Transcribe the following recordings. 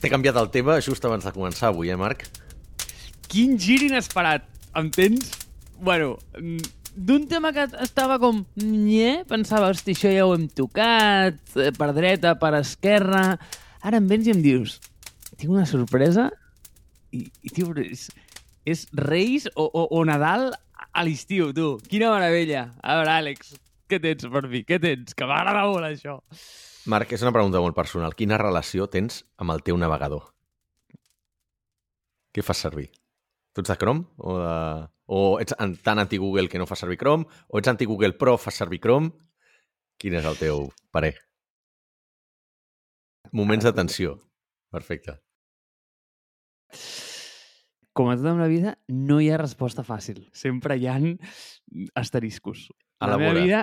T'he canviat el tema just abans de començar avui, eh, Marc? Quin gir inesperat, entens? Bueno, mm, d'un tema que estava com... Nye, pensava, hosti, això ja ho hem tocat, eh, per dreta, per esquerra... Ara em vens i em dius, tinc una sorpresa i, i tio, és, és Reis o, o, o Nadal a l'estiu, tu. Quina meravella. A veure, Àlex, què tens per mi? Què tens? Que m'agrada molt, això. Marc, és una pregunta molt personal. Quina relació tens amb el teu navegador? Què fas servir? Tu ets de Chrome? O, de... o ets tan anti-Google que no fas servir Chrome? O ets anti-Google però fas servir Chrome? Quin és el teu parer? Moments de tensió. Perfecte. Com a tot en la vida, no hi ha resposta fàcil. Sempre hi han asteriscos. La meva Elabora. vida,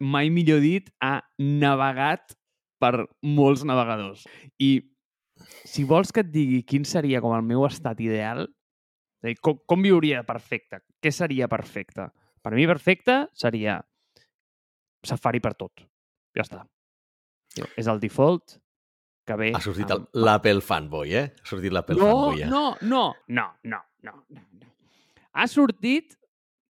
mai millor dit, ha navegat per molts navegadors. I si vols que et digui quin seria com el meu estat ideal, és a dir, com, com viuria perfecte? Què seria perfecte? Per mi perfecte seria Safari per tot. Ja està. És el default que ve... Ha sortit amb- l'Apple fanboy, eh? Ha sortit l'Apple no, fanboy, eh? no, no, no, no, no, no. Ha sortit...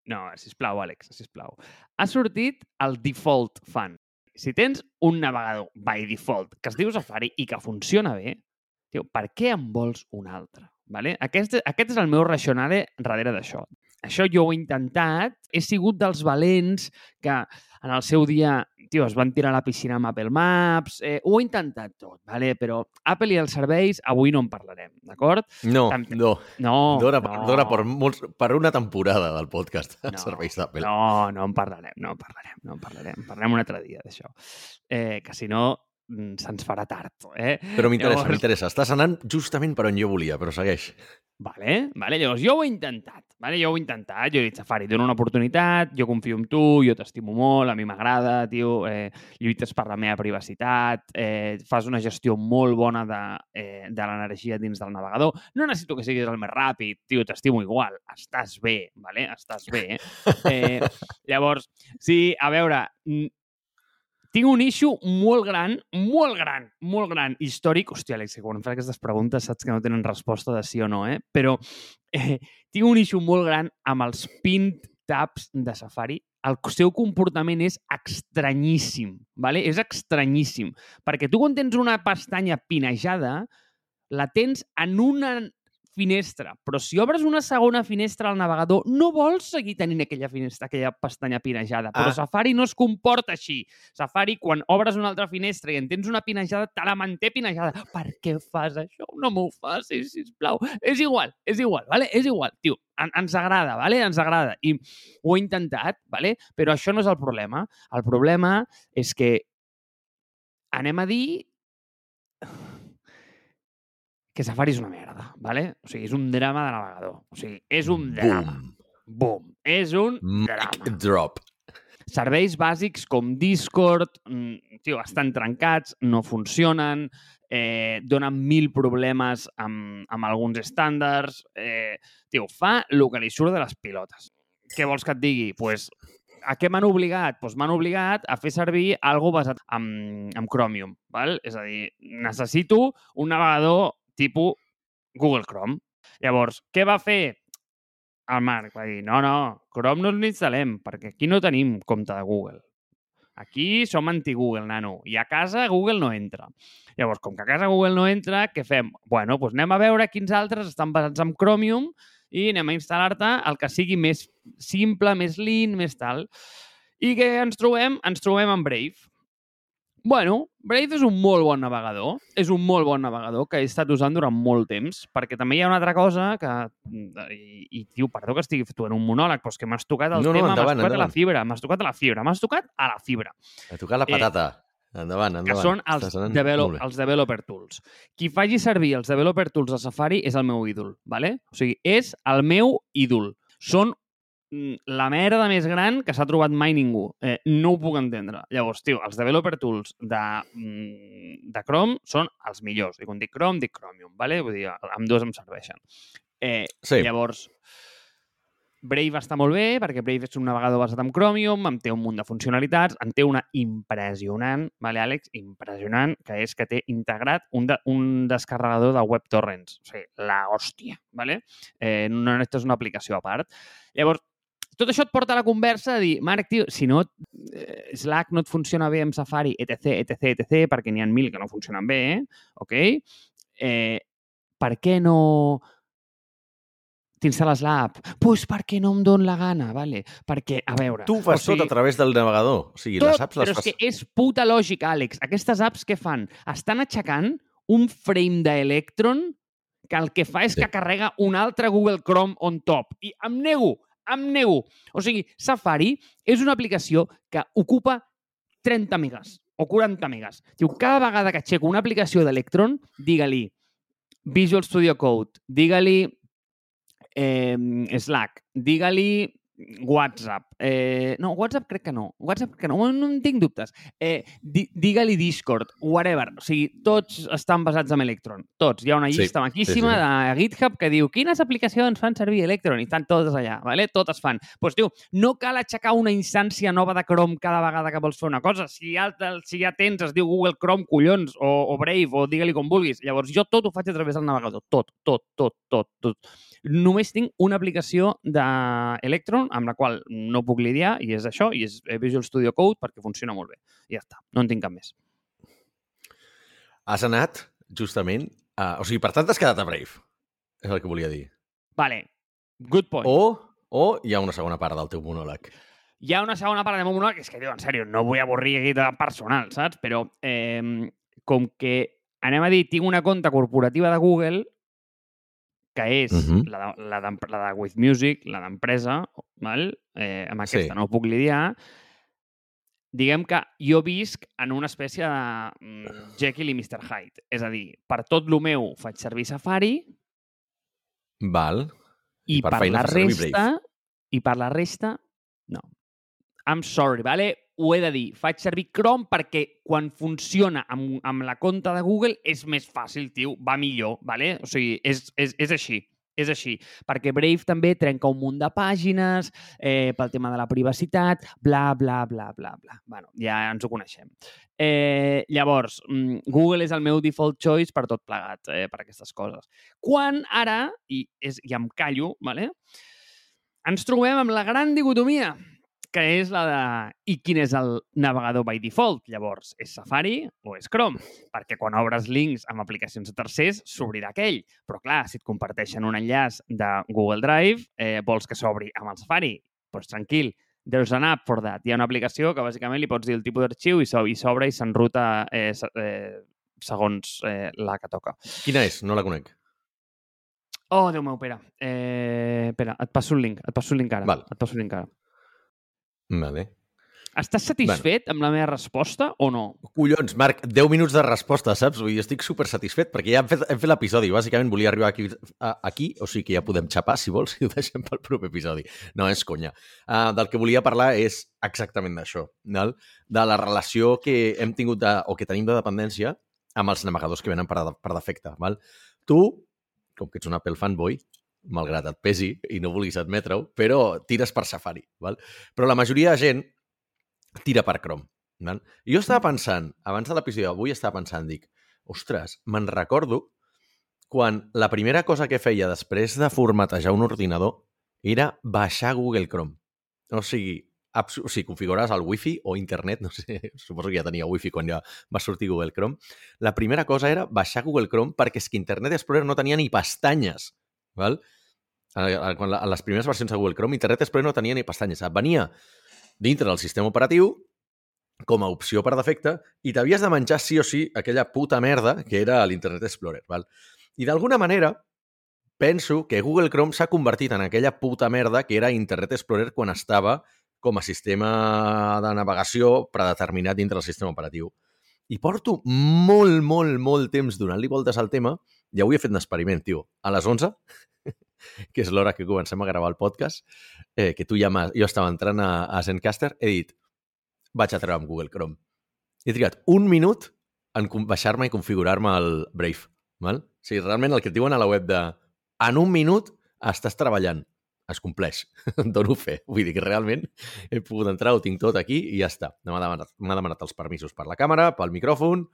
No, sisplau, Àlex, sisplau. Ha sortit el default fan. Si tens un navegador by default que es diu Safari i que funciona bé, tio, per què en vols un altre? Vale? Aquest, aquest és el meu racionale darrere d'això. Això jo ho he intentat, he sigut dels valents que en el seu dia tio, es van tirar a la piscina amb Apple Maps, eh, ho he intentat tot, vale? però Apple i els serveis avui no en parlarem, d'acord? No, Tam- no. No, Dora, no. dora per, molts, per una temporada del podcast No, serveis d'Apple. No, no en parlarem, no en parlarem, no en parlarem. Parlarem un altre dia d'això. Eh, que si no, se'ns farà tard, eh? Però m'interessa, Llavors- m'interessa. Estàs anant justament per on jo volia, però segueix. Vale, vale, llavors jo ho he intentat, vale? jo ho he intentat, jo he dit, Safari, dono una oportunitat, jo confio en tu, jo t'estimo molt, a mi m'agrada, tio, eh, lluites per la meva privacitat, eh, fas una gestió molt bona de, eh, de l'energia dins del navegador, no necessito que siguis el més ràpid, tio, t'estimo igual, estàs bé, vale? estàs bé. Eh, llavors, sí, a veure, mm, tinc un issue molt gran, molt gran, molt gran, històric. Hòstia, que quan em fas aquestes preguntes saps que no tenen resposta de sí o no, eh? Però eh, tinc un issue molt gran amb els pin tabs de Safari. El seu comportament és estranyíssim, ¿vale? és estranyíssim. Perquè tu quan tens una pestanya pinejada, la tens en una finestra, però si obres una segona finestra al navegador, no vols seguir tenint aquella finestra, aquella pestanya pinejada. Però Ah. Safari no es comporta així. Safari, quan obres una altra finestra i en tens una pinejada, te la manté pinejada. Per què fas això? No m'ho facis, sisplau. És igual, és igual, vale? És igual, tio. En, ens agrada, vale? Ens agrada. I ho he intentat, vale? Però això no és el problema. El problema és que anem a dir que Safari és una merda, vale? O sigui, és un drama de navegador. O sigui, és un drama. Boom. Boom. És un Mic drama. drop. Serveis bàsics com Discord, mm, tio, estan trencats, no funcionen, eh, donen mil problemes amb, amb alguns estàndards. Eh, tio, fa el que li surt de les pilotes. Què vols que et digui? Pues, a què m'han obligat? Pues m'han obligat a fer servir algo basat en, en Chromium. Val? És a dir, necessito un navegador tipus Google Chrome. Llavors, què va fer el Marc? Va dir, no, no, Chrome no l'instal·lem, perquè aquí no tenim compte de Google. Aquí som anti-Google, nano, i a casa Google no entra. Llavors, com que a casa Google no entra, què fem? Bueno, doncs anem a veure quins altres estan basats en Chromium i anem a instal·lar-te el que sigui més simple, més lean, més tal. I què ens trobem? Ens trobem amb Brave. Bueno, Brave és un molt bon navegador, és un molt bon navegador que he estat usant durant molt temps, perquè també hi ha una altra cosa que... I, i tio, perdó que estigui fent un monòleg, però és que m'has tocat el No, no, tema, endavant, m'has tocat a la fibra, m'has tocat a la fibra, m'has tocat a la fibra, A tocar la Eh, patata. endavant, endavant. que són els, develop, bé. els developer tools. Qui faci servir els developer tools de Safari és el meu ídol, ¿vale? O sigui, és el meu ídol. Són mm, la merda més gran que s'ha trobat mai ningú. Eh, no ho puc entendre. Llavors, tio, els developer tools de, mm, de Chrome són els millors. I quan dic Chrome, dic Chromium, ¿vale? Vull dir, amb dos em serveixen. Eh, Sí. Llavors, Brave està molt bé perquè Brave és un navegador basat en Chromium, en té un munt de funcionalitats, en té una impressionant, vale, Àlex? Impressionant, que és que té integrat un, de, un descarregador de WebTorrents. O sigui, la hòstia, vale? Eh, no necessites una aplicació a part. Llavors, tot això et porta a la conversa de dir, Marc, tio, si no, eh, Slack no et funciona bé amb Safari, etc, etc, etc, perquè n'hi ha mil que no funcionen bé, eh? ok? Eh, per què no t'instal·les l'app? Doncs pues perquè no em don la gana, vale? Perquè, a veure... Tu fas o sigui, tot a través del navegador. O sigui, tot, les apps les però fas... és que és puta lògica, Àlex. Aquestes apps què fan? Estan aixecant un frame d'Electron que el que fa és Sí. que carrega un altre Google Chrome on top. I em nego, em nego. O sigui, Safari és una aplicació que ocupa 30 megas o 40 megas. Diu, cada vegada que aixeco una aplicació d'Electron, digue-li Visual Studio Code, digue-li eh, Slack, digue-li WhatsApp. Eh, no, WhatsApp crec que no. WhatsApp crec que no, no en tinc dubtes. Eh, di Digue-li Discord, whatever. O sigui, tots estan basats en Electron. Tots. Hi ha una Sí, llista maquíssima sí, de GitHub que diu quines aplicacions fan servir Electron i estan totes allà, vale? totes fan. Doncs, pues, tio, no cal aixecar una instància nova de Chrome cada vegada que vols fer una cosa. Si ja, si ja tens, es diu Google Chrome, collons, o, o Brave, o digue-li com vulguis. Llavors, jo tot ho faig a través del navegador. Tot, tot, tot, tot, tot. Només tinc una aplicació d'Electron amb la qual no puc lidiar i és això, i és Visual Studio Code perquè funciona molt bé. I ja està, no en tinc cap més. Has anat, justament, a... O sigui, per tant, t'has quedat a Brave. És el que volia dir. Vale, good point. O, o hi ha una segona part del teu monòleg. Hi ha una segona part de meu monòleg és que, tio, en sèrio, no vull avorrir aquí de personal, saps? Però eh, com que, anem a dir, tinc una conta corporativa de Google que és Mhm. la, de, la, de, la de With Music, la d'empresa? Eh, amb Sí. aquesta no puc lidiar, diguem que jo visc en una espècie de mm, Jekyll i Mr. Hyde. És a dir, per tot lo meu faig servir Safari Val. i, per per, feina la resta, i per la resta, no. I'm sorry, vale? Ho he de dir. Faig servir Chrome perquè quan funciona amb, amb la compte de Google és més fàcil, tio, va millor, vale? O sigui, és, és, és així. És així, perquè Brave també trenca un munt de pàgines eh, pel tema de la privacitat, bla, bla, bla, bla, bla. bueno, ja ens ho coneixem. Eh, llavors, mm, Google és el meu default choice per tot plegat, eh, per aquestes coses. Quan ara, i, és, i em callo, vale? ens trobem amb la gran dicotomia, que és la de i quin és el navegador by default. Llavors, és Safari o és Chrome? Perquè quan obres links amb aplicacions de tercers, s'obrirà aquell. Però clar, si et comparteixen un enllaç de Google Drive, eh, vols que s'obri amb el Safari? Doncs pues, tranquil, there's an app for that. Hi ha una aplicació que bàsicament li pots dir el tipus d'arxiu i s'o- i s'obre i s'enruta eh, eh, segons eh, la que toca. Quina és? No la conec. Oh, Déu meu, espera. Eh, espera, et passo el link. Et passo el link ara. Val. Et passo el link ara. Vale. Estàs satisfet bueno. amb la meva resposta o no? Collons, Marc, 10 minuts de resposta, saps? Vull dir, estic super satisfet perquè ja hem fet, hem fet l'episodi. Bàsicament volia arribar aquí, a, aquí, o sigui que ja podem xapar, si vols, i ho deixem pel proper episodi. No, és conya. Uh, del que volia parlar és exactament d'això, val? de la relació que hem tingut de, o que tenim de dependència amb els navegadors que venen per, per defecte. Val? Tu, com que ets un Apple fanboy, malgrat et pesi i no vulguis admetre-ho, però tires per Safari. Val? Però la majoria de gent tira per Chrome. Val? Jo estava pensant, abans de l'episodi d'avui, estava pensant, dic, ostres, me'n recordo quan la primera cosa que feia després de formatejar un ordinador era baixar Google Chrome. O sigui, o sigui configuraves el wifi o internet, no sé, suposo que ja tenia wifi quan ja va sortir Google Chrome. La primera cosa era baixar Google Chrome perquè és que Internet Explorer no tenia ni pestanyes. Val? A, a, a les primeres versions de Google Chrome, Internet Explorer no tenia ni pestanyes. Et venia dintre del sistema operatiu com a opció per defecte i t'havies de menjar sí o sí aquella puta merda que era l'Internet Explorer. Val? I d'alguna manera penso que Google Chrome s'ha convertit en aquella puta merda que era Internet Explorer quan estava com a sistema de navegació predeterminat dintre del sistema operatiu. I porto molt, molt, molt temps donant-li voltes al tema i avui he fet un experiment, tio. A les 11, que és l'hora que comencem a gravar el podcast, eh, que tu ja. Jo estava entrant a, a Zencaster, he dit, vaig a treure amb Google Chrome. He trigat un minut en baixar-me i configurar-me el Brave. Val? O sigui, realment el que et diuen a la web de en un minut estàs treballant. es compleix. Dono fe. Vull dir que realment he pogut entrar, ho tinc tot aquí i ja està. M'ha demanat, demanat els permisos per la càmera, pel micròfon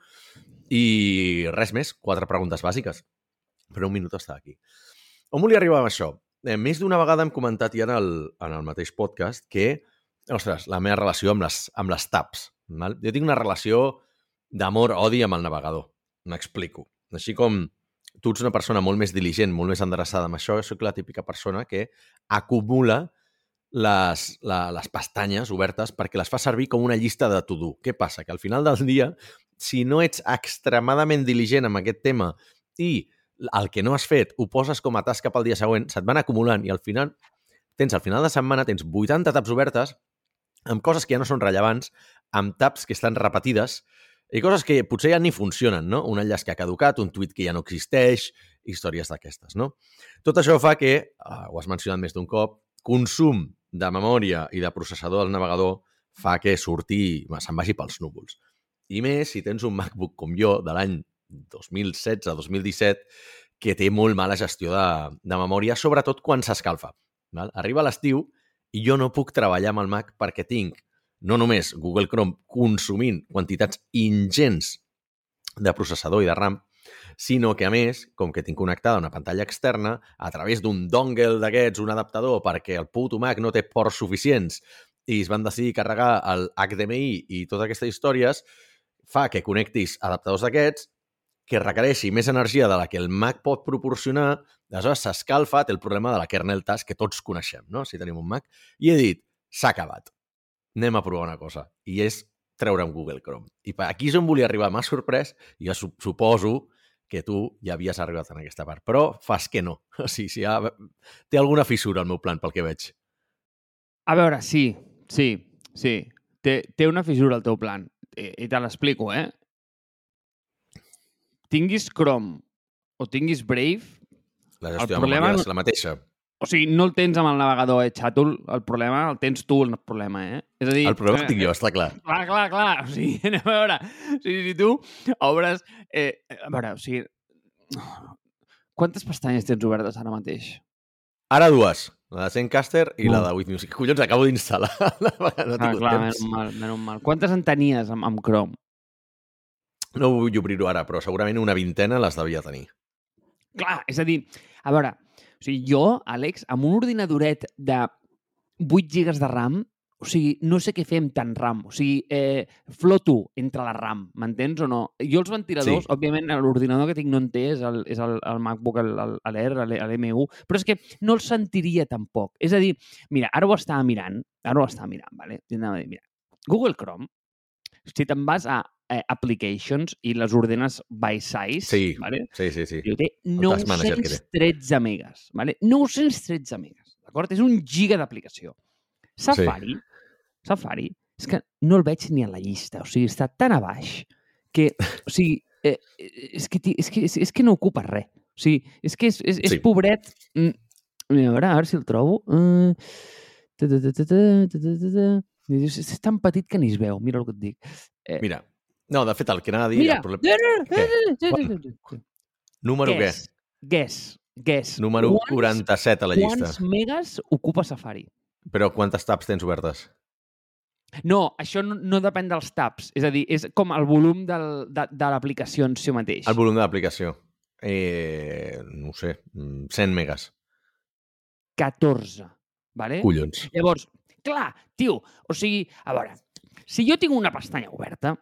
i res més. Quatre preguntes bàsiques. Però un minut està aquí. On volia arribar amb això? Eh, més d'una vegada hem comentat ja en el, en el mateix podcast que, ostres, la meva relació amb les, amb les tabs. Val? Jo tinc una relació d'amor-odi amb el navegador. M'explico. Així com tu ets una persona molt més diligent, molt més endreçada amb això, jo sóc la típica persona que acumula les, la, les pestanyes obertes perquè les fa servir com una llista de to-do. Què passa? Que al final del dia, si no ets extremadament diligent amb aquest tema i el que no has fet ho poses com a tasca pel dia següent, se't van acumulant i al final tens al final de setmana tens 80 taps obertes amb coses que ja no són rellevants, amb taps que estan repetides i coses que potser ja ni funcionen, no? Un enllaç que ha caducat, un tuit que ja no existeix, històries d'aquestes, no? Tot això fa que, eh, ho has mencionat més d'un cop, consum de memòria i de processador del navegador fa que sortir, se'n vagi pels núvols. I més si tens un MacBook com jo de l'any 2016-2017 que té molt mala gestió de, de memòria, sobretot quan s'escalfa. Arriba l'estiu i jo no puc treballar amb el Mac perquè tinc no només Google Chrome consumint quantitats ingents de processador i de RAM, sinó que, a més, com que tinc connectada una pantalla externa, a través d'un dongle d'aquests, un adaptador, perquè el puto Mac no té ports suficients i es van decidir carregar el HDMI i totes aquestes històries, fa que connectis adaptadors d'aquests que requereixi més energia de la que el Mac pot proporcionar, aleshores s'escalfa, té el problema de la kernel task que tots coneixem, no? si tenim un Mac, i he dit, s'ha acabat anem a provar una cosa, i és treure un Google Chrome. I aquí és on volia arribar, m'ha sorprès, i jo suposo que tu ja havies arribat en aquesta part, però fas que no. O sigui, si ha... té alguna fissura el meu plan, pel que veig. A veure, sí, sí, sí. Té, té una fissura el teu plan, i, i te l'explico, eh? Tinguis Chrome o tinguis Brave... La gestió de memòria és la mateixa. O sigui, no el tens amb el navegador eh, xàtul, el problema el tens tu, el problema, eh? És a dir... El problema el tinc jo, està clar. Clar, clar, clar. O sigui, anem a veure. O sigui, si tu obres... Eh, a veure, o sigui... Quantes pestanyes tens obertes ara mateix? Ara dues. La de Zencaster i mm. la de With Music. Collons, acabo d'instal·lar. no ah, clar, temps. menys mal, menys mal. Quantes en tenies amb, amb Chrome? No vull obrir-ho ara, però segurament una vintena les devia tenir. Clar, és a dir, a veure, o sigui, jo, Àlex, amb un ordinadoret de 8 gigas de RAM, o sigui, no sé què fer amb tant RAM. O sigui, eh, floto entre la RAM, m'entens o no? Jo els ventiladors, sí. òbviament, l'ordinador que tinc no en té, és el, és el, el MacBook, l'Air, l'M1, però és que no el sentiria tampoc. És a dir, mira, ara ho estava mirant, ara ho estava mirant, vale? Mira, Google Chrome, si te'n vas a eh, applications i les ordenes by size. Sí, vale? sí, sí. sí. I té 913 megas. Vale? 913 megas, d'acord? És un giga d'aplicació. Safari, sí. Safari, és que no el veig ni a la llista. O sigui, està tan a baix que, o sigui, eh, és, que, és, que, és, és que no ocupa res. O sigui, és que és, és, és sí. pobret. Mm. A veure, a veure si el trobo. Uh, és tan petit que ni es veu, mira el que et dic. Eh, mira, no, de fet, el que anava a dir... Mira! Què? Número què? Guess. Guess. Número quants, 47 a la llista. Quants megas ocupa Safari? Però quantes tabs tens obertes? No, això no, no depèn dels tabs. És a dir, és com el volum del, de, de l'aplicació en si mateix. El volum de l'aplicació. Eh, no sé, 100 mm, megas. 14, vale? Collons. Llavors, clar, tio, o sigui, a veure, si jo tinc una pestanya oberta,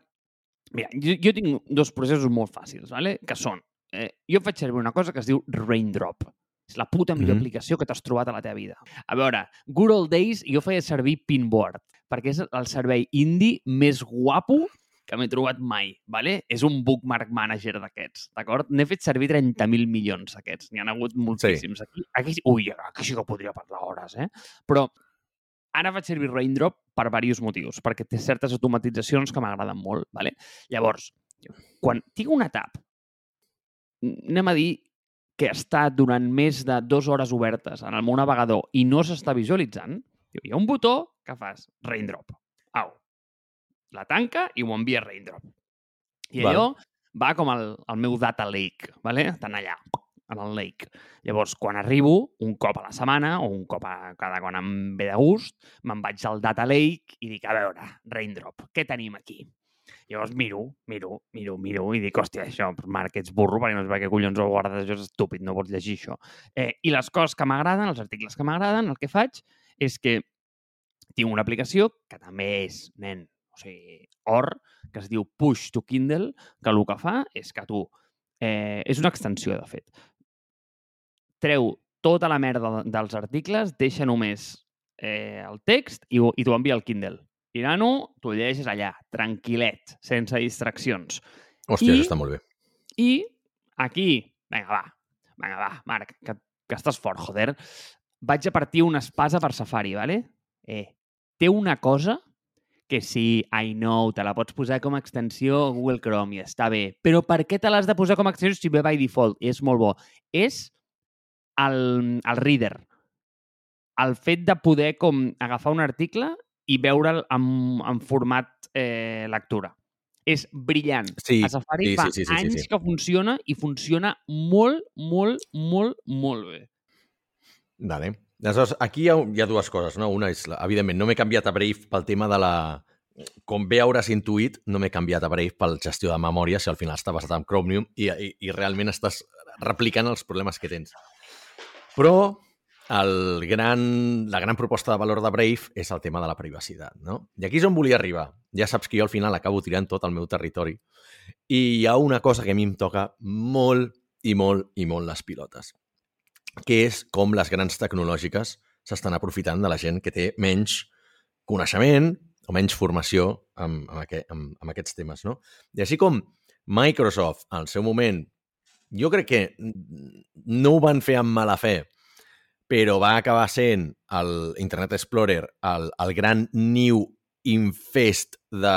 Mira, jo, jo tinc dos processos molt fàcils, ¿vale? que són... Eh, jo faig servir una cosa que es diu Raindrop. És la puta millor mm -hmm. aplicació que t'has trobat a la teva vida. A veure, Good Old Days jo feia servir Pinboard, perquè és el servei indie més guapo que m'he trobat mai, ¿vale? És un bookmark manager d'aquests, d'acord? N'he fet servir 30.000 milions d'aquests. N'hi ha hagut moltíssims. Sí. Aquí, aquí, ui, aquí sí que podria parlar hores, eh? Però Ara faig servir Raindrop per diversos motius, perquè té certes automatitzacions que m'agraden molt. Vale? Llavors, quan tinc una tab, anem a dir que està durant més de dues hores obertes en el meu navegador i no s'està visualitzant, hi ha un botó que fas Raindrop. Au. La tanca i ho envia Raindrop. I allò va com el, el meu data lake, vale? tant allà, en el Lake. Llavors, quan arribo, un cop a la setmana o un cop a cada quan em ve de gust, me'n vaig al Data Lake i dic, a veure, Raindrop, què tenim aquí? Llavors miro, miro, miro, miro i dic, hòstia, això, Marc, ets burro perquè no sé per què collons ho guardes, això és estúpid, no pots llegir això. Eh, I les coses que m'agraden, els articles que m'agraden, el que faig és que tinc una aplicació que també és, nen, o sigui, or, que es diu Push to Kindle, que el que fa és que tu... Eh, és una extensió, de fet. Treu tota la merda dels articles, deixa només eh, el text i, i t'ho envia al Kindle. I, nano, tu llegeixes allà, tranquil·let, sense distraccions. Hòstia, I, està molt bé. I aquí, vinga, va, vinga, va, Marc, que, que estàs fort, joder. Vaig a partir una espasa per Safari, vale? Eh, té una cosa que sí, I know, te la pots posar com a extensió a Google Chrome i està bé. Però per què te l'has de posar com a extensió si ve by default? És molt bo. És el, el reader. El fet de poder com agafar un article i veure'l en, en format eh, lectura. És brillant. Sí, a Safari sí, fa sí, sí, sí, anys sí, sí. que funciona i funciona molt, molt, molt, molt bé. Vale. Aleshores, aquí hi ha, hi ha dues coses, no? Una és, evidentment, no m'he canviat a Brave pel tema de la... Com bé hauràs intuït, no m'he canviat a Brave pel gestió de memòria, si al final està basat en Chromium i, i, i realment estàs replicant els problemes que tens. Però el gran, la gran proposta de valor de Brave és el tema de la privacitat, no? I aquí és on volia arribar. Ja saps que jo al final acabo tirant tot el meu territori. I hi ha una cosa que a mi em toca molt i molt i molt les pilotes que és com les grans tecnològiques s'estan aprofitant de la gent que té menys coneixement o menys formació amb, amb, aquest, amb, amb aquests temes. No? I així com Microsoft, al seu moment, jo crec que no ho van fer amb mala fe, però va acabar sent el Internet Explorer el, el gran niu infest de,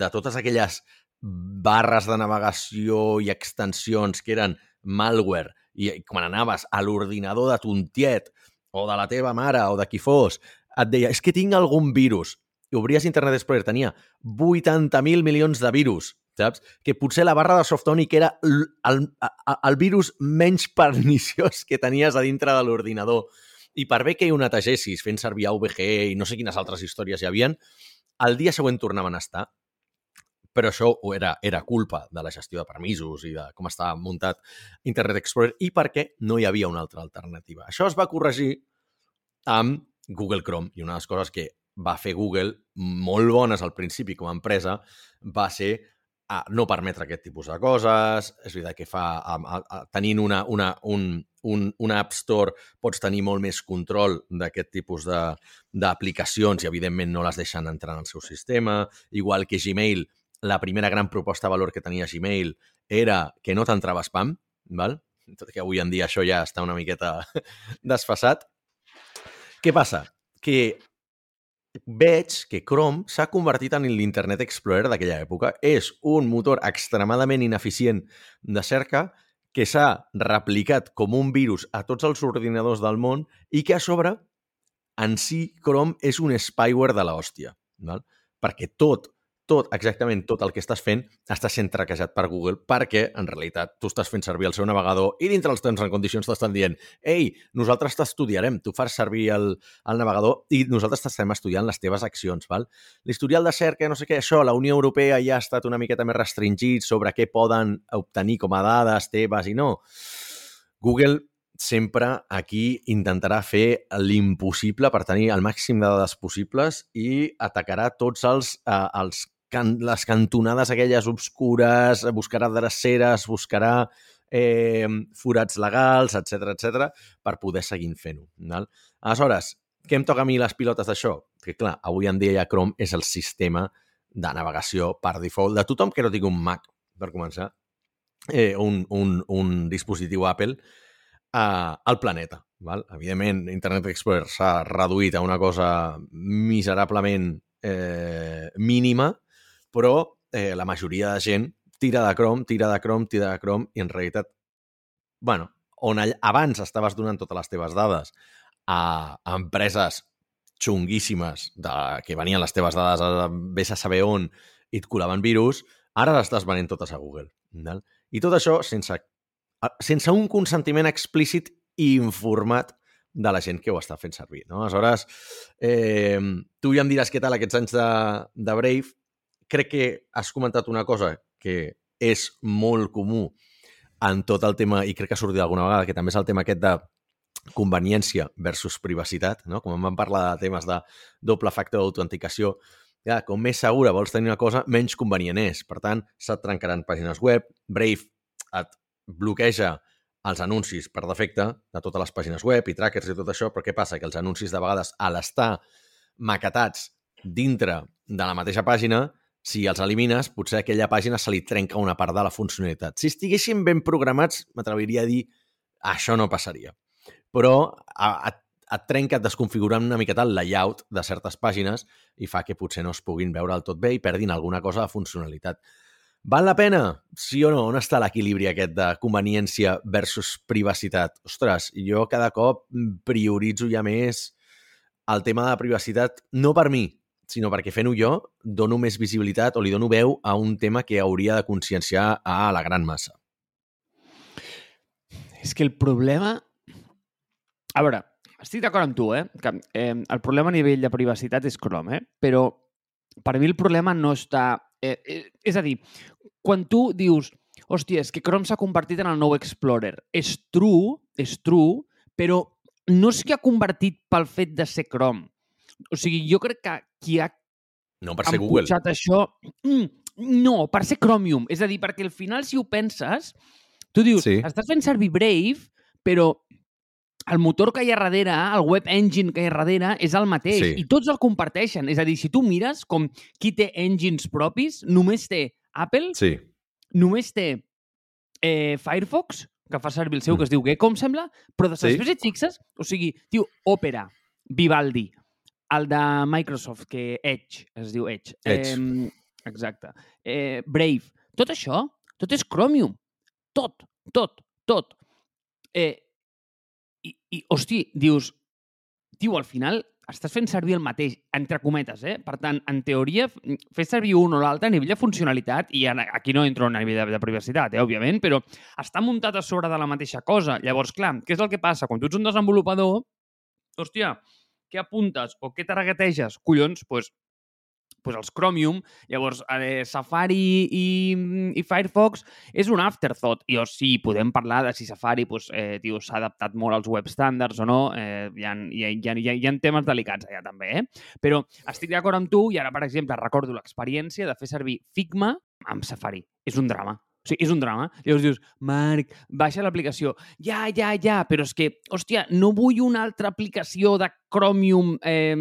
de totes aquelles barres de navegació i extensions que eren malware i quan anaves a l'ordinador de ton tiet o de la teva mare o de qui fos, et deia, és que tinc algun virus. I obries Internet Explorer, tenia 80.000 milions de virus, saps? Que potser la barra de Softonic era el, el, virus menys perniciós que tenies a dintre de l'ordinador. I per bé que hi ho netegessis fent servir AVG i no sé quines altres històries hi havien, el dia següent tornaven a estar però això era, era culpa de la gestió de permisos i de com estava muntat Internet Explorer i perquè no hi havia una altra alternativa. Això es va corregir amb Google Chrome i una de les coses que va fer Google molt bones al principi com a empresa va ser a no permetre aquest tipus de coses. És veritat que fa, a, a, a, tenint una, una, un, un, una App Store pots tenir molt més control d'aquest tipus d'aplicacions i, evidentment, no les deixen entrar en el seu sistema. Igual que Gmail, la primera gran proposta de valor que tenia Gmail era que no t'entrava spam, val? tot que avui en dia això ja està una miqueta desfasat. Què passa? Que veig que Chrome s'ha convertit en l'Internet Explorer d'aquella època. És un motor extremadament ineficient de cerca que s'ha replicat com un virus a tots els ordinadors del món i que a sobre en si Chrome és un spyware de l'hòstia. Perquè tot, tot, exactament tot el que estàs fent està sent traquejat per Google perquè, en realitat, tu estàs fent servir el seu navegador i dintre els terms and conditions t'estan dient ei, nosaltres t'estudiarem, tu fas servir el, el navegador i nosaltres t'estem estudiant les teves accions. Val? L'historial de cerca, no sé què, això, la Unió Europea ja ha estat una miqueta més restringit sobre què poden obtenir com a dades teves i no. Google sempre aquí intentarà fer l'impossible per tenir el màxim de dades possibles i atacarà tots els, eh, els can, les cantonades aquelles obscures, buscarà dreceres, buscarà eh, forats legals, etc etc per poder seguir fent-ho. Aleshores, què em toca a mi les pilotes d'això? Que clar, avui en dia ja Chrome és el sistema de navegació per default de tothom que no tingui un Mac, per començar, eh, un, un, un dispositiu Apple a, al planeta. Val? Evidentment, Internet Explorer s'ha reduït a una cosa miserablement eh, mínima, però eh, la majoria de gent tira de Chrome, tira de Chrome, tira de Chrome, i en realitat, bueno, on all, abans estaves donant totes les teves dades a, empreses xunguíssimes de, que venien les teves dades a vés a saber on i et colaven virus, ara les estàs venent totes a Google. Val? I tot això sense sense un consentiment explícit i informat de la gent que ho està fent servir. No? Aleshores, eh, tu ja em diràs què tal aquests anys de, de Brave. Crec que has comentat una cosa que és molt comú en tot el tema, i crec que ha sortit alguna vegada, que també és el tema aquest de conveniència versus privacitat, no? com vam parlar de temes de doble factor d'autenticació, ja, com més segura vols tenir una cosa, menys convenient és. Per tant, se't trencaran pàgines web, Brave et bloqueja els anuncis per defecte de totes les pàgines web i trackers i tot això, però què passa? Que els anuncis de vegades, a l'estar maquetats dintre de la mateixa pàgina, si els elimines, potser aquella pàgina se li trenca una part de la funcionalitat. Si estiguessin ben programats, m'atreviria a dir això no passaria. Però et, et trenca, et desconfigura una miqueta el layout de certes pàgines i fa que potser no es puguin veure del tot bé i perdin alguna cosa de funcionalitat. Val la pena? Sí o no? On està l'equilibri aquest de conveniència versus privacitat? Ostres, jo cada cop prioritzo ja més el tema de la privacitat, no per mi, sinó perquè fent-ho jo dono més visibilitat o li dono veu a un tema que hauria de conscienciar a la gran massa. És que el problema... A veure, estic d'acord amb tu, eh? Que eh, el problema a nivell de privacitat és Chrome, eh? Però per mi el problema no està... Eh, eh, és a dir, quan tu dius, hòstia, és que Chrome s'ha convertit en el nou Explorer, és true, és true, però no que ha convertit pel fet de ser Chrome. O sigui, jo crec que qui ha no per ser Google. això... Mm, no, per ser Chromium. És a dir, perquè al final, si ho penses, tu dius, sí. estàs fent servir Brave, però el motor que hi ha darrere, el web engine que hi ha darrere, és el mateix. Sí. I tots el comparteixen. És a dir, si tu mires com qui té engines propis, només té Apple, sí. només té eh, Firefox, que fa servir el seu, mm. que es diu Gecko, em sembla, però després sí. et fixes, o sigui, tio, Opera, Vivaldi, el de Microsoft, que Edge, es diu Edge. Edge. Eh, exacte. Eh, Brave. Tot això, tot és Chromium. Tot, tot, tot. Eh, i, i, hosti, dius, tio, al final estàs fent servir el mateix, entre cometes, eh? Per tant, en teoria, fer servir un o l'altre a nivell de funcionalitat, i aquí no entro a nivell de, de privacitat, eh, òbviament, però està muntat a sobre de la mateixa cosa. Llavors, clar, què és el que passa? Quan tu ets un desenvolupador, hòstia, què apuntes o què targeteges? Collons, doncs pues, els Chromium, llavors eh, Safari i, i Firefox és un afterthought. I o sí, podem parlar de si Safari pues, eh, s'ha adaptat molt als web standards o no, eh, hi, ha, hi, ha, hi, ha, hi ha temes delicats allà també, eh? Però estic d'acord amb tu i ara, per exemple, recordo l'experiència de fer servir Figma amb Safari. És un drama. O sigui, és un drama. Llavors dius, Marc, baixa l'aplicació. Ja, ja, ja, però és que, hòstia, no vull una altra aplicació de Chromium, eh,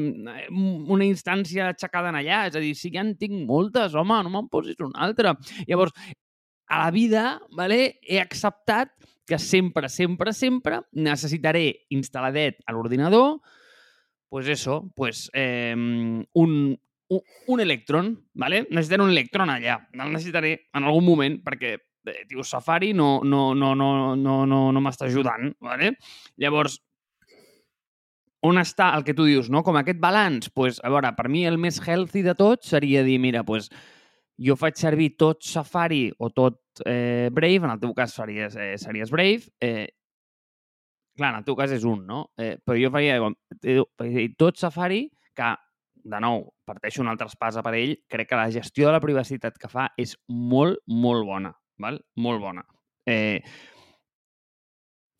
una instància aixecada en allà. És a dir, si ja en tinc moltes, home, no me'n posis una altra. Llavors, a la vida, vale, he acceptat que sempre, sempre, sempre necessitaré instal·ladet a l'ordinador pues eso, pues eh, un, un, Electron, ¿vale? Necessitaré un Electron allà. El necessitaré en algun moment perquè, eh, tio, Safari no, no, no, no, no, no, no m'està ajudant, ¿vale? Llavors, on està el que tu dius, no? Com aquest balanç? Pues, a veure, per mi el més healthy de tot seria dir, mira, pues, jo faig servir tot Safari o tot eh, Brave, en el teu cas series, eh, series Brave, eh, clar, en el teu cas és un, no? Eh, però jo faria eh, tot Safari, que de nou, parteixo un altre espasa per ell, crec que la gestió de la privacitat que fa és molt, molt bona. Val? Molt bona. Eh,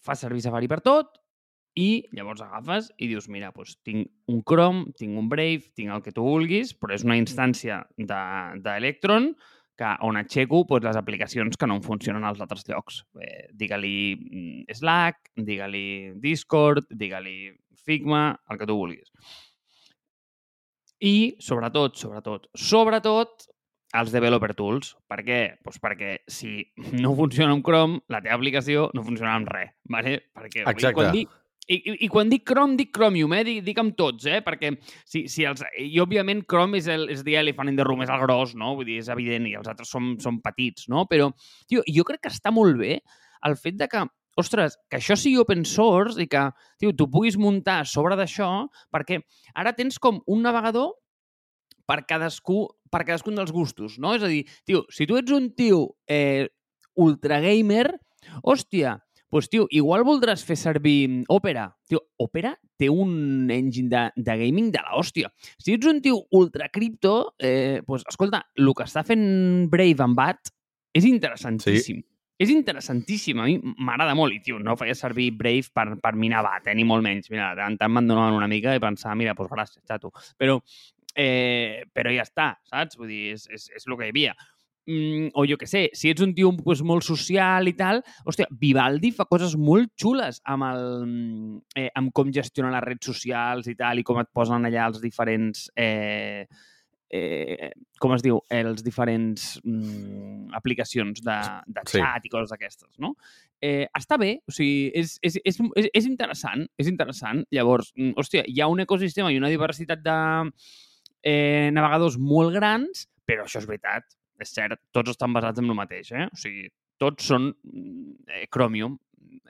fa servir Safari per tot i llavors agafes i dius, mira, doncs tinc un Chrome, tinc un Brave, tinc el que tu vulguis, però és una instància d'Electron de, que, on aixeco doncs, les aplicacions que no funcionen als altres llocs. Eh, digue-li mm, Slack, digue-li Discord, digue-li Figma, el que tu vulguis. I, sobretot, sobretot, sobretot, els developer tools. Per què? Pues perquè si no funciona amb Chrome, la teva aplicació no funciona amb res. ¿vale? Perquè, Exacte. Quan dic, i, i, I quan dic Chrome, dic Chromium, eh? Dic, dic amb tots, eh? Perquè si, si els... I, òbviament, Chrome és, el, és the elephant in the room, és el gros, no? Vull dir, és evident, i els altres són, són petits, no? Però, tio, jo crec que està molt bé el fet de que ostres, que això sigui open source i que tio, tu puguis muntar sobre d'això, perquè ara tens com un navegador per cadascú per cadascun dels gustos, no? És a dir, tio, si tu ets un tio eh, ultra gamer, hòstia, pues, tio, igual voldràs fer servir Opera. Tio, Opera té un engine de, de gaming de la hòstia. Si ets un tio ultra cripto, eh, pues, escolta, el que està fent Brave amb BAT és interessantíssim. Sí. És interessantíssim, a mi m'agrada molt, i tio, no feia servir Brave per, per minar bat, eh, ni molt menys. Mira, de tant me'n donaven una mica i pensava, mira, doncs gràcies, xato. Però, eh, però ja està, saps? Vull dir, és, és, és el que hi havia. Mm, o jo que sé, si ets un tio pues, molt social i tal, hòstia, Vivaldi fa coses molt xules amb, el, eh, amb com gestiona les redes socials i tal, i com et posen allà els diferents eh, eh, com es diu, els diferents mm, aplicacions de, de chat sí. i coses d'aquestes, no? Eh, està bé, o sigui, és, és, és, és, és interessant, és interessant. Llavors, mm, hòstia, hi ha un ecosistema i una diversitat de eh, navegadors molt grans, però això és veritat, és cert, tots estan basats en el mateix, eh? O sigui, tots són mm, eh, Chromium.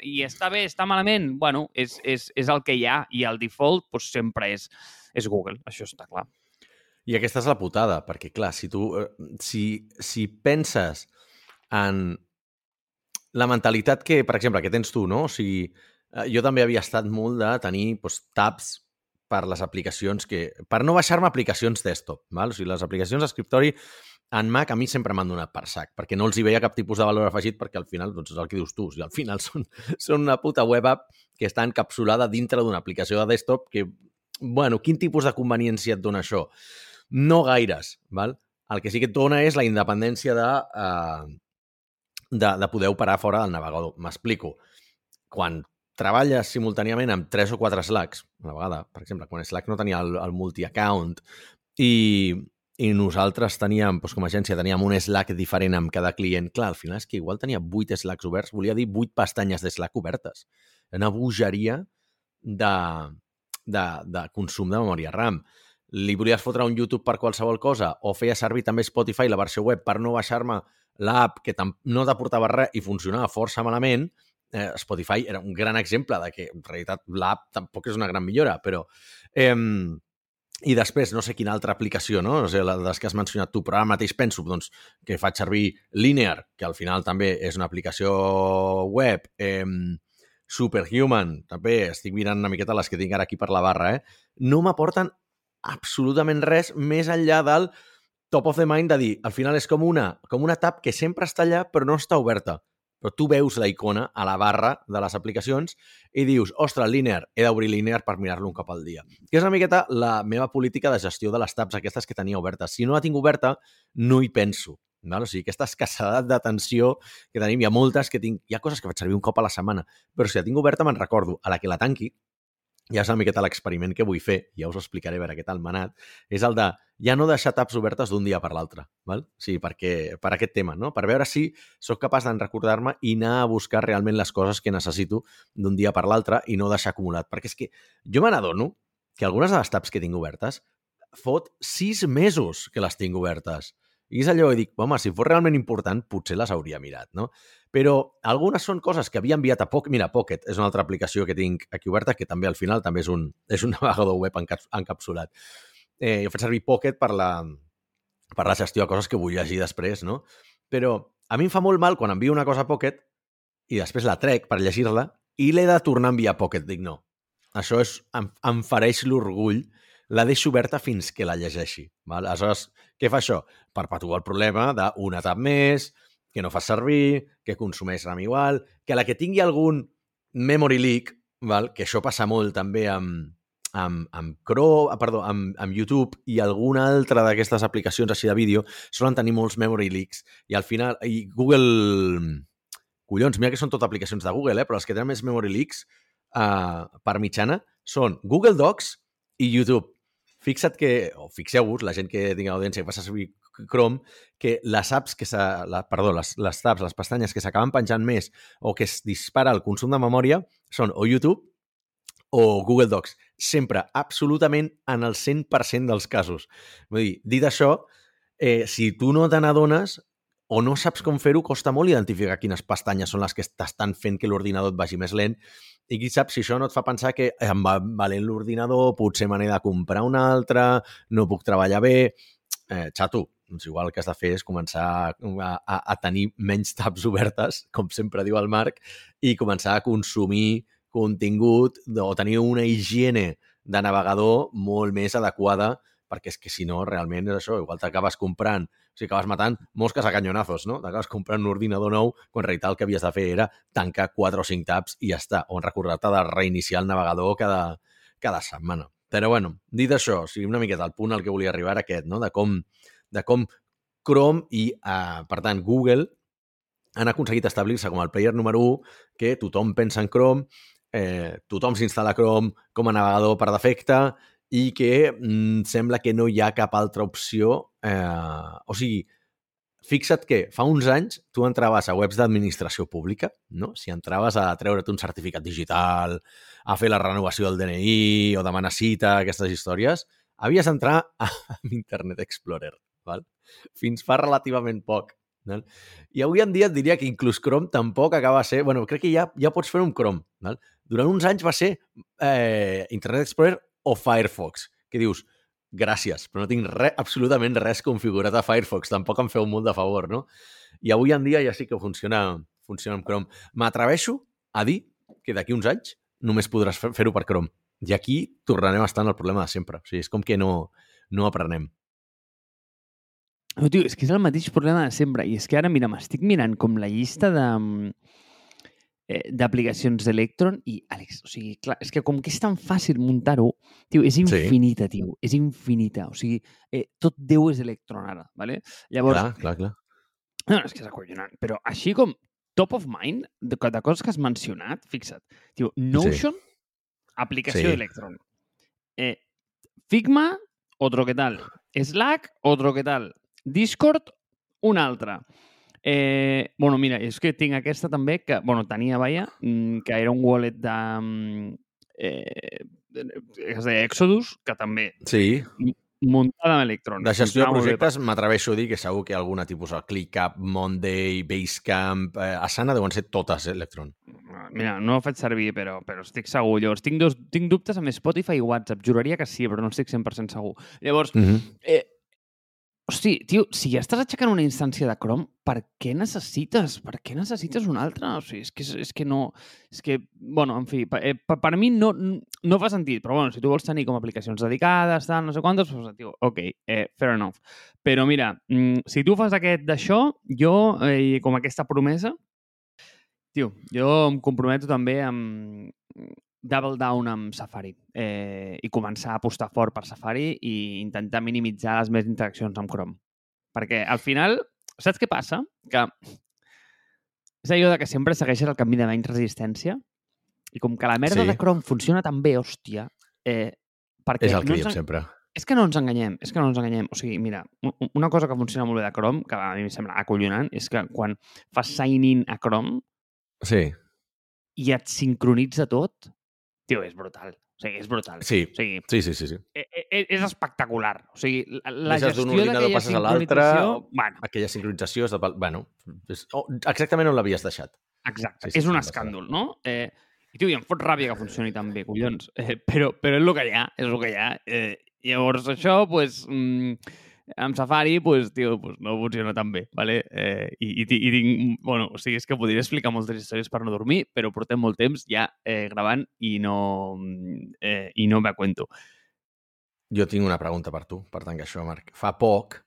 I està bé, està malament? Bueno, és, és, és el que hi ha i el default pues, sempre és, és Google, això està clar. I aquesta és la putada, perquè, clar, si tu... Eh, si, si penses en la mentalitat que, per exemple, que tens tu, no? O sigui, eh, jo també havia estat molt de tenir doncs, tabs per les aplicacions que... Per no baixar-me aplicacions desktop, val? O sigui, les aplicacions d'escriptori en Mac a mi sempre m'han donat per sac, perquè no els hi veia cap tipus de valor afegit, perquè al final, doncs és el que dius tu, o sigui, al final són, són una puta web app que està encapsulada dintre d'una aplicació de desktop que, bueno, quin tipus de conveniència et dona això? No gaires, val? El que sí que et dona és la independència de, uh, de, de poder operar fora del navegador. M'explico. Quan treballes simultàniament amb tres o quatre Slacks, a la vegada, per exemple, quan Slack no tenia el, el multi-account i, i nosaltres teníem, doncs com a agència, teníem un Slack diferent amb cada client. Clar, al final és que igual tenia vuit Slacks oberts, volia dir vuit pestanyes de Slack obertes. Una bogeria de, de, de consum de memòria RAM li volies fotre un YouTube per qualsevol cosa o feia servir també Spotify, la versió web, per no baixar-me l'app que no t'aportava res i funcionava força malament, eh, Spotify era un gran exemple de que en realitat l'app tampoc és una gran millora, però... Eh, i després, no sé quina altra aplicació, no? O sigui, les que has mencionat tu, però ara mateix penso doncs, que faig servir Linear, que al final també és una aplicació web, eh, Superhuman, també estic mirant una miqueta les que tinc ara aquí per la barra, eh? no m'aporten absolutament res més enllà del top of the mind de dir, al final és com una, com una tab que sempre està allà però no està oberta. Però tu veus la icona a la barra de les aplicacions i dius, ostres, Linear, he d'obrir Linear per mirar-lo un cop al dia. Que és una miqueta la meva política de gestió de les tabs aquestes que tenia obertes. Si no la tinc oberta, no hi penso. Val? O sigui, aquesta escassedat d'atenció que tenim, hi ha moltes que tinc... Hi ha coses que faig servir un cop a la setmana, però si la tinc oberta me'n recordo. A la que la tanqui, ja és una miqueta l'experiment que vull fer, ja us explicaré a veure què tal m'ha anat, és el de ja no deixar taps obertes d'un dia per l'altre, val? Sí, perquè, per aquest tema, no? Per veure si sóc capaç d'en recordar-me i anar a buscar realment les coses que necessito d'un dia per l'altre i no deixar acumulat. Perquè és que jo me n'adono que algunes de les tabs que tinc obertes fot sis mesos que les tinc obertes. I és allò que dic, home, si fos realment important, potser les hauria mirat, no? Però algunes són coses que havia enviat a Pocket. Mira, Pocket és una altra aplicació que tinc aquí oberta, que també al final també és un, és un navegador web encapsulat. Eh, jo faig servir Pocket per la, per la gestió de coses que vull llegir després, no? Però a mi em fa molt mal quan envio una cosa a Pocket i després la trec per llegir-la i l'he de tornar a enviar a Pocket. Dic, no, això és, em, em fareix l'orgull la deixo oberta fins que la llegeixi. Val? Aleshores, què fa això? Perpetua el problema d'una tab més, que no fa servir, que consumeix RAM igual, que la que tingui algun memory leak, val? que això passa molt també amb, amb, amb Chrome, ah, perdó, amb, amb YouTube i alguna altra d'aquestes aplicacions així de vídeo solen tenir molts memory leaks i al final, i Google collons, mira que són tot aplicacions de Google, eh? però les que tenen més memory leaks uh, per mitjana són Google Docs i YouTube fixa't que, o fixeu-vos, la gent que tingui audiència que fa servir Chrome, que les apps que s'ha... La, perdó, les, les tabs, les pestanyes que s'acaben penjant més o que es dispara el consum de memòria són o YouTube o Google Docs. Sempre, absolutament, en el 100% dels casos. Vull dir, dit això, eh, si tu no te n'adones, o no saps com fer-ho, costa molt identificar quines pestanyes són les que t'estan fent que l'ordinador et vagi més lent. I qui sap si això no et fa pensar que em va valent l'ordinador, potser me n'he de comprar un altre, no puc treballar bé... Eh, xato, doncs igual que has de fer és començar a, a, a tenir menys tabs obertes, com sempre diu el Marc, i començar a consumir contingut o tenir una higiene de navegador molt més adequada perquè és que si no, realment és això, igual t'acabes comprant, sigui, acabes matant mosques a canyonazos, no? T'acabes comprant un ordinador nou quan en realitat el que havies de fer era tancar 4 o 5 tabs i ja està, o recordar-te de reiniciar el navegador cada, cada setmana. Però bueno, dit això, o sigui, una miqueta el punt al que volia arribar aquest, no? De com, de com Chrome i, uh, per tant, Google han aconseguit establir-se com el player número 1, que tothom pensa en Chrome, eh, tothom s'instal·la Chrome com a navegador per defecte i que mm, sembla que no hi ha cap altra opció. Eh, o sigui, fixa't que fa uns anys tu entraves a webs d'administració pública, no? Si entraves a treure't un certificat digital, a fer la renovació del DNI o demanar cita, aquestes històries, havies d'entrar a Internet Explorer, val? fins fa relativament poc. Val? I avui en dia et diria que inclús Chrome tampoc acaba ser... bueno, crec que ja, ja pots fer un Chrome. Val? Durant uns anys va ser eh, Internet Explorer o Firefox, que dius, gràcies, però no tinc res, absolutament res configurat a Firefox, tampoc em feu molt de favor, no? I avui en dia ja sí que funciona, funciona amb Chrome. M'atreveixo a dir que d'aquí uns anys només podràs fer-ho per Chrome. I aquí tornarem a estar en el problema de sempre. O sigui, és com que no, no aprenem. No, tio, és que és el mateix problema de sempre. I és que ara, mira, m'estic mirant com la llista de eh, d'aplicacions d'Electron i, Àlex, o sigui, clar, és que com que és tan fàcil muntar-ho, tio, és infinita, sí. tio, és infinita. O sigui, eh, tot Déu és Electron ara, ¿vale? Llavors... Clar, clar, clar. No, és que és acollonant, però així com top of mind, de, de coses que has mencionat, fixa't, tio, Notion, sí. aplicació sí. d'Electron. Eh, Figma, otro que tal. Slack, otro que tal. Discord, un altre. Eh, bueno, mira, és que tinc aquesta també, que, bueno, tenia, vaja, mm, que era un wallet de... Mm, eh, es deia Exodus, que també... Sí. Muntada amb Electron. De gestió de projectes m'atreveixo a dir que segur que alguna tipus de ClickUp, Monday, Basecamp, eh, Asana deuen ser totes Electron. Mira, no ho faig servir, però, però estic segur. Llavors, tinc, dos, tinc dubtes amb Spotify i WhatsApp. Juraria que sí, però no estic 100% segur. Llavors, uh -huh. eh, Hosti, tio, si ja estàs aixecant una instància de Chrome, per què necessites? Per què necessites una altra? O sigui, és que, és que no... És que, bueno, en fi, per, eh, per, per mi no, no fa sentit, però bueno, si tu vols tenir com aplicacions dedicades, tal, no sé quantes, doncs, tio, ok, eh, fair enough. Però mira, mm, si tu fas aquest d'això, jo, eh, com aquesta promesa, tio, jo em comprometo també amb double down amb Safari eh, i començar a apostar fort per Safari i intentar minimitzar les més interaccions amb Chrome. Perquè al final, saps què passa? Que és allò de que sempre segueixes el camí de menys resistència i com que la merda sí. de Chrome funciona tan bé, hòstia, eh, perquè... És el que no diem en... sempre. És que no ens enganyem, és que no ens enganyem. O sigui, mira, una cosa que funciona molt bé de Chrome, que a mi em sembla acollonant, és que quan fas sign-in a Chrome sí. i et sincronitza tot, Tio, és brutal. O sigui, és brutal. Sí, o sigui, sí, sí, sí, sí. És, e, e, és espectacular. O sigui, la Deixes gestió ordinador, passes a l'altre, bueno. aquella sincronització és de... Bueno, és, oh, exactament on l'havies deixat. Exacte, sí, sí, és un escàndol, no? Eh, I tio, i em fot ràbia que funcioni tan bé, collons. Eh, però, però és el que hi ha, és el que hi ha. Eh, llavors, això, doncs... Pues, mm, amb Safari, pues, tio, pues, no funciona tan bé, ¿vale? Eh, i, i, i tinc, bueno, o sigui, és que podria explicar moltes històries per no dormir, però portem molt temps ja eh, gravant i no, eh, i no me cuento. Jo tinc una pregunta per tu, per tant que això, Marc. Fa poc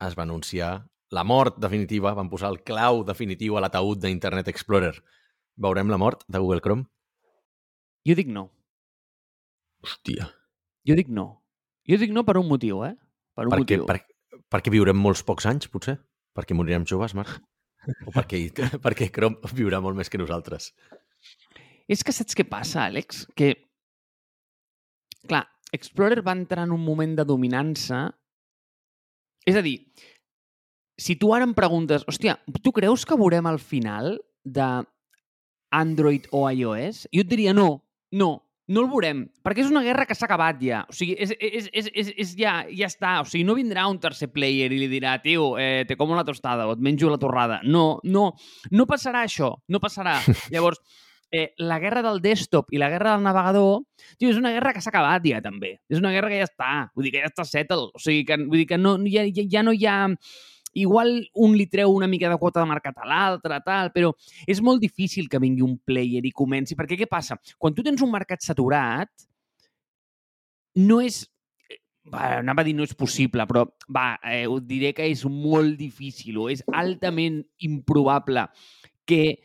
es va anunciar la mort definitiva, van posar el clau definitiu a l'ataúd d'Internet Explorer. Veurem la mort de Google Chrome? Jo dic no. Hòstia. Jo dic no. Jo dic no per un motiu, eh? Per un perquè, motiu. Per, perquè viurem molts pocs anys, potser? Perquè morirem joves, Marc? O perquè, perquè Chrome viurà molt més que nosaltres? És que saps què passa, Àlex? Que, clar, Explorer va entrar en un moment de dominança... És a dir, si tu ara em preguntes, hòstia, tu creus que veurem al final de Android o iOS? Jo et diria no, no, no el veurem, perquè és una guerra que s'ha acabat ja. O sigui, és, és, és, és, és ja, ja està. O sigui, no vindrà un tercer player i li dirà, tio, eh, te como la tostada o et menjo la torrada. No, no, no passarà això, no passarà. Llavors, eh, la guerra del desktop i la guerra del navegador, tio, és una guerra que s'ha acabat ja, també. És una guerra que ja està. Vull dir que ja està settle. O sigui, que, vull dir que no, ja, ja, ja no hi ha igual un li treu una mica de quota de mercat a l'altre, tal, però és molt difícil que vingui un player i comenci, perquè què passa? Quan tu tens un mercat saturat, no és va, anava a dir no és possible, però va, eh, us diré que és molt difícil o és altament improbable que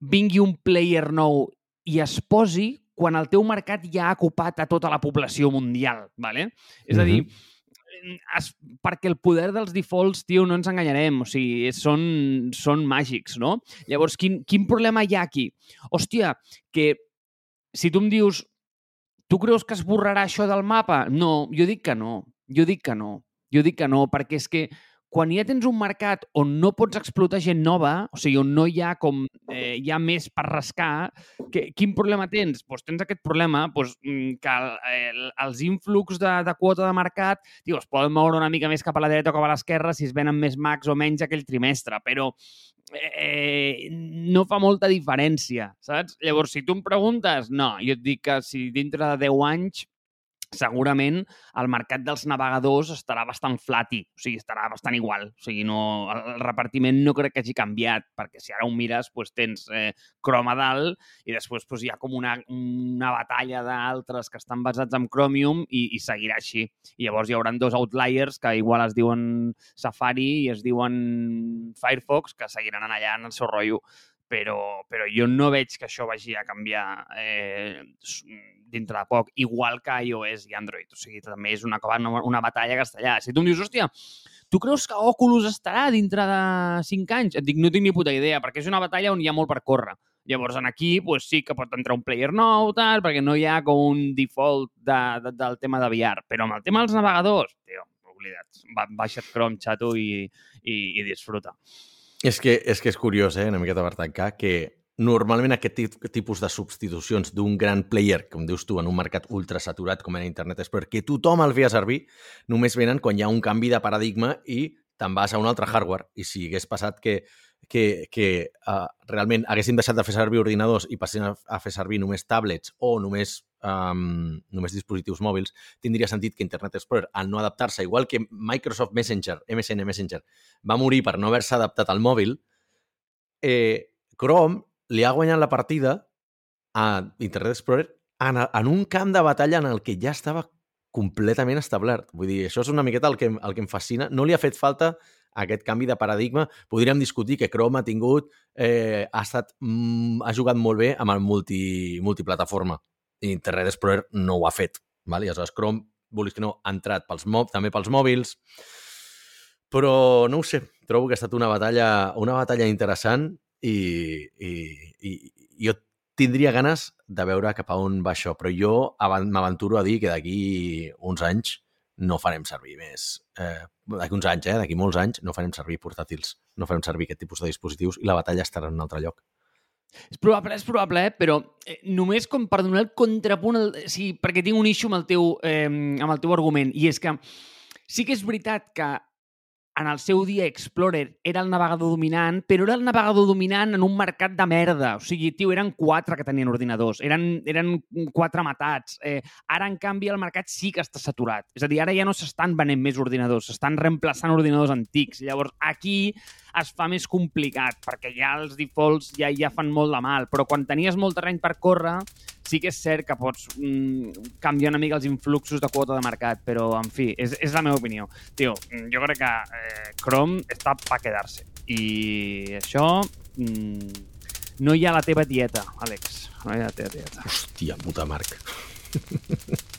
vingui un player nou i es posi quan el teu mercat ja ha ocupat a tota la població mundial, ¿vale? És a dir, es, perquè el poder dels defaults, tio, no ens enganyarem, o sigui, són, són màgics, no? Llavors, quin, quin problema hi ha aquí? Hòstia, que si tu em dius, Tu creus que es borrarà això del mapa? No, jo dic que no. Jo dic que no. Jo dic que no, perquè és que quan ja tens un mercat on no pots explotar gent nova, o sigui, on no hi ha com eh, hi ha més per rascar, que, quin problema tens? Pues tens aquest problema pues, mm, que el, el, els influx de, de quota de mercat tio, es poden moure una mica més cap a la dreta o cap a l'esquerra si es venen més mags o menys aquell trimestre, però eh, no fa molta diferència, saps? Llavors, si tu em preguntes, no, jo et dic que si dintre de 10 anys segurament el mercat dels navegadors estarà bastant flati, o sigui, estarà bastant igual. O sigui, no, el repartiment no crec que hagi canviat, perquè si ara ho mires, doncs tens eh, Chrome a dalt i després doncs, hi ha com una, una batalla d'altres que estan basats en Chromium i, i seguirà així. I llavors hi haurà dos outliers que igual es diuen Safari i es diuen Firefox, que seguiran allà en el seu rotllo però, però jo no veig que això vagi a canviar eh, dintre de poc, igual que iOS i Android. O sigui, també és una, una, batalla castellà. Si tu em dius, hòstia, tu creus que Oculus estarà dintre de 5 anys? Et dic, no tinc ni puta idea, perquè és una batalla on hi ha molt per córrer. Llavors, en aquí pues, sí que pot entrar un player nou, tal, perquè no hi ha com un default de, de, del tema de VR. Però amb el tema dels navegadors, tio, oblida't. Baixa't Chrome, xato, i, i, i disfruta. És que, és que és curiós, eh, una miqueta per tancar, que normalment aquest tipus de substitucions d'un gran player, com dius tu, en un mercat ultra saturat com era Internet Explorer, que tothom el feia servir, només venen quan hi ha un canvi de paradigma i te'n vas a un altre hardware. I si hagués passat que, que, que uh, realment haguéssim deixat de fer servir ordinadors i passessin a, a fer servir només tablets o només um, només dispositius mòbils, tindria sentit que Internet Explorer, al no adaptar-se, igual que Microsoft Messenger, MSN Messenger, va morir per no haver-se adaptat al mòbil, eh, Chrome li ha guanyat la partida a Internet Explorer en, en un camp de batalla en el que ja estava completament establert. Vull dir, això és una miqueta el que, el que em fascina. No li ha fet falta aquest canvi de paradigma. Podríem discutir que Chrome ha tingut, eh, ha, estat, mm, ha jugat molt bé amb el multi, multiplataforma. Internet Explorer no ho ha fet. Val? I aleshores Chrome, vulguis que no, ha entrat pels mob, també pels mòbils, però no ho sé, trobo que ha estat una batalla, una batalla interessant i, i, i jo tindria ganes de veure cap a on va això, però jo m'aventuro a dir que d'aquí uns anys no farem servir més. Eh, d'aquí uns anys, eh, d'aquí molts anys, no farem servir portàtils, no farem servir aquest tipus de dispositius i la batalla estarà en un altre lloc. És probable, és probable, eh? però eh, només com per donar el contrapunt, el, sí, perquè tinc un issue amb el, teu, eh, amb el teu argument, i és que sí que és veritat que en el seu dia Explorer era el navegador dominant, però era el navegador dominant en un mercat de merda. O sigui, tio, eren quatre que tenien ordinadors, eren, eren quatre matats. Eh, ara, en canvi, el mercat sí que està saturat. És a dir, ara ja no s'estan venent més ordinadors, s'estan reemplaçant ordinadors antics. Llavors, aquí es fa més complicat, perquè ja els defaults ja, ja fan molt de mal, però quan tenies molt terreny per córrer, sí que és cert que pots mm, canviar una mica els influxos de quota de mercat, però, en fi, és, és la meva opinió. Tio, jo crec que eh, Chrome està per quedar-se. I això... Mm, no hi ha la teva dieta, Àlex. No hi ha la teva dieta. Hòstia puta, Marc.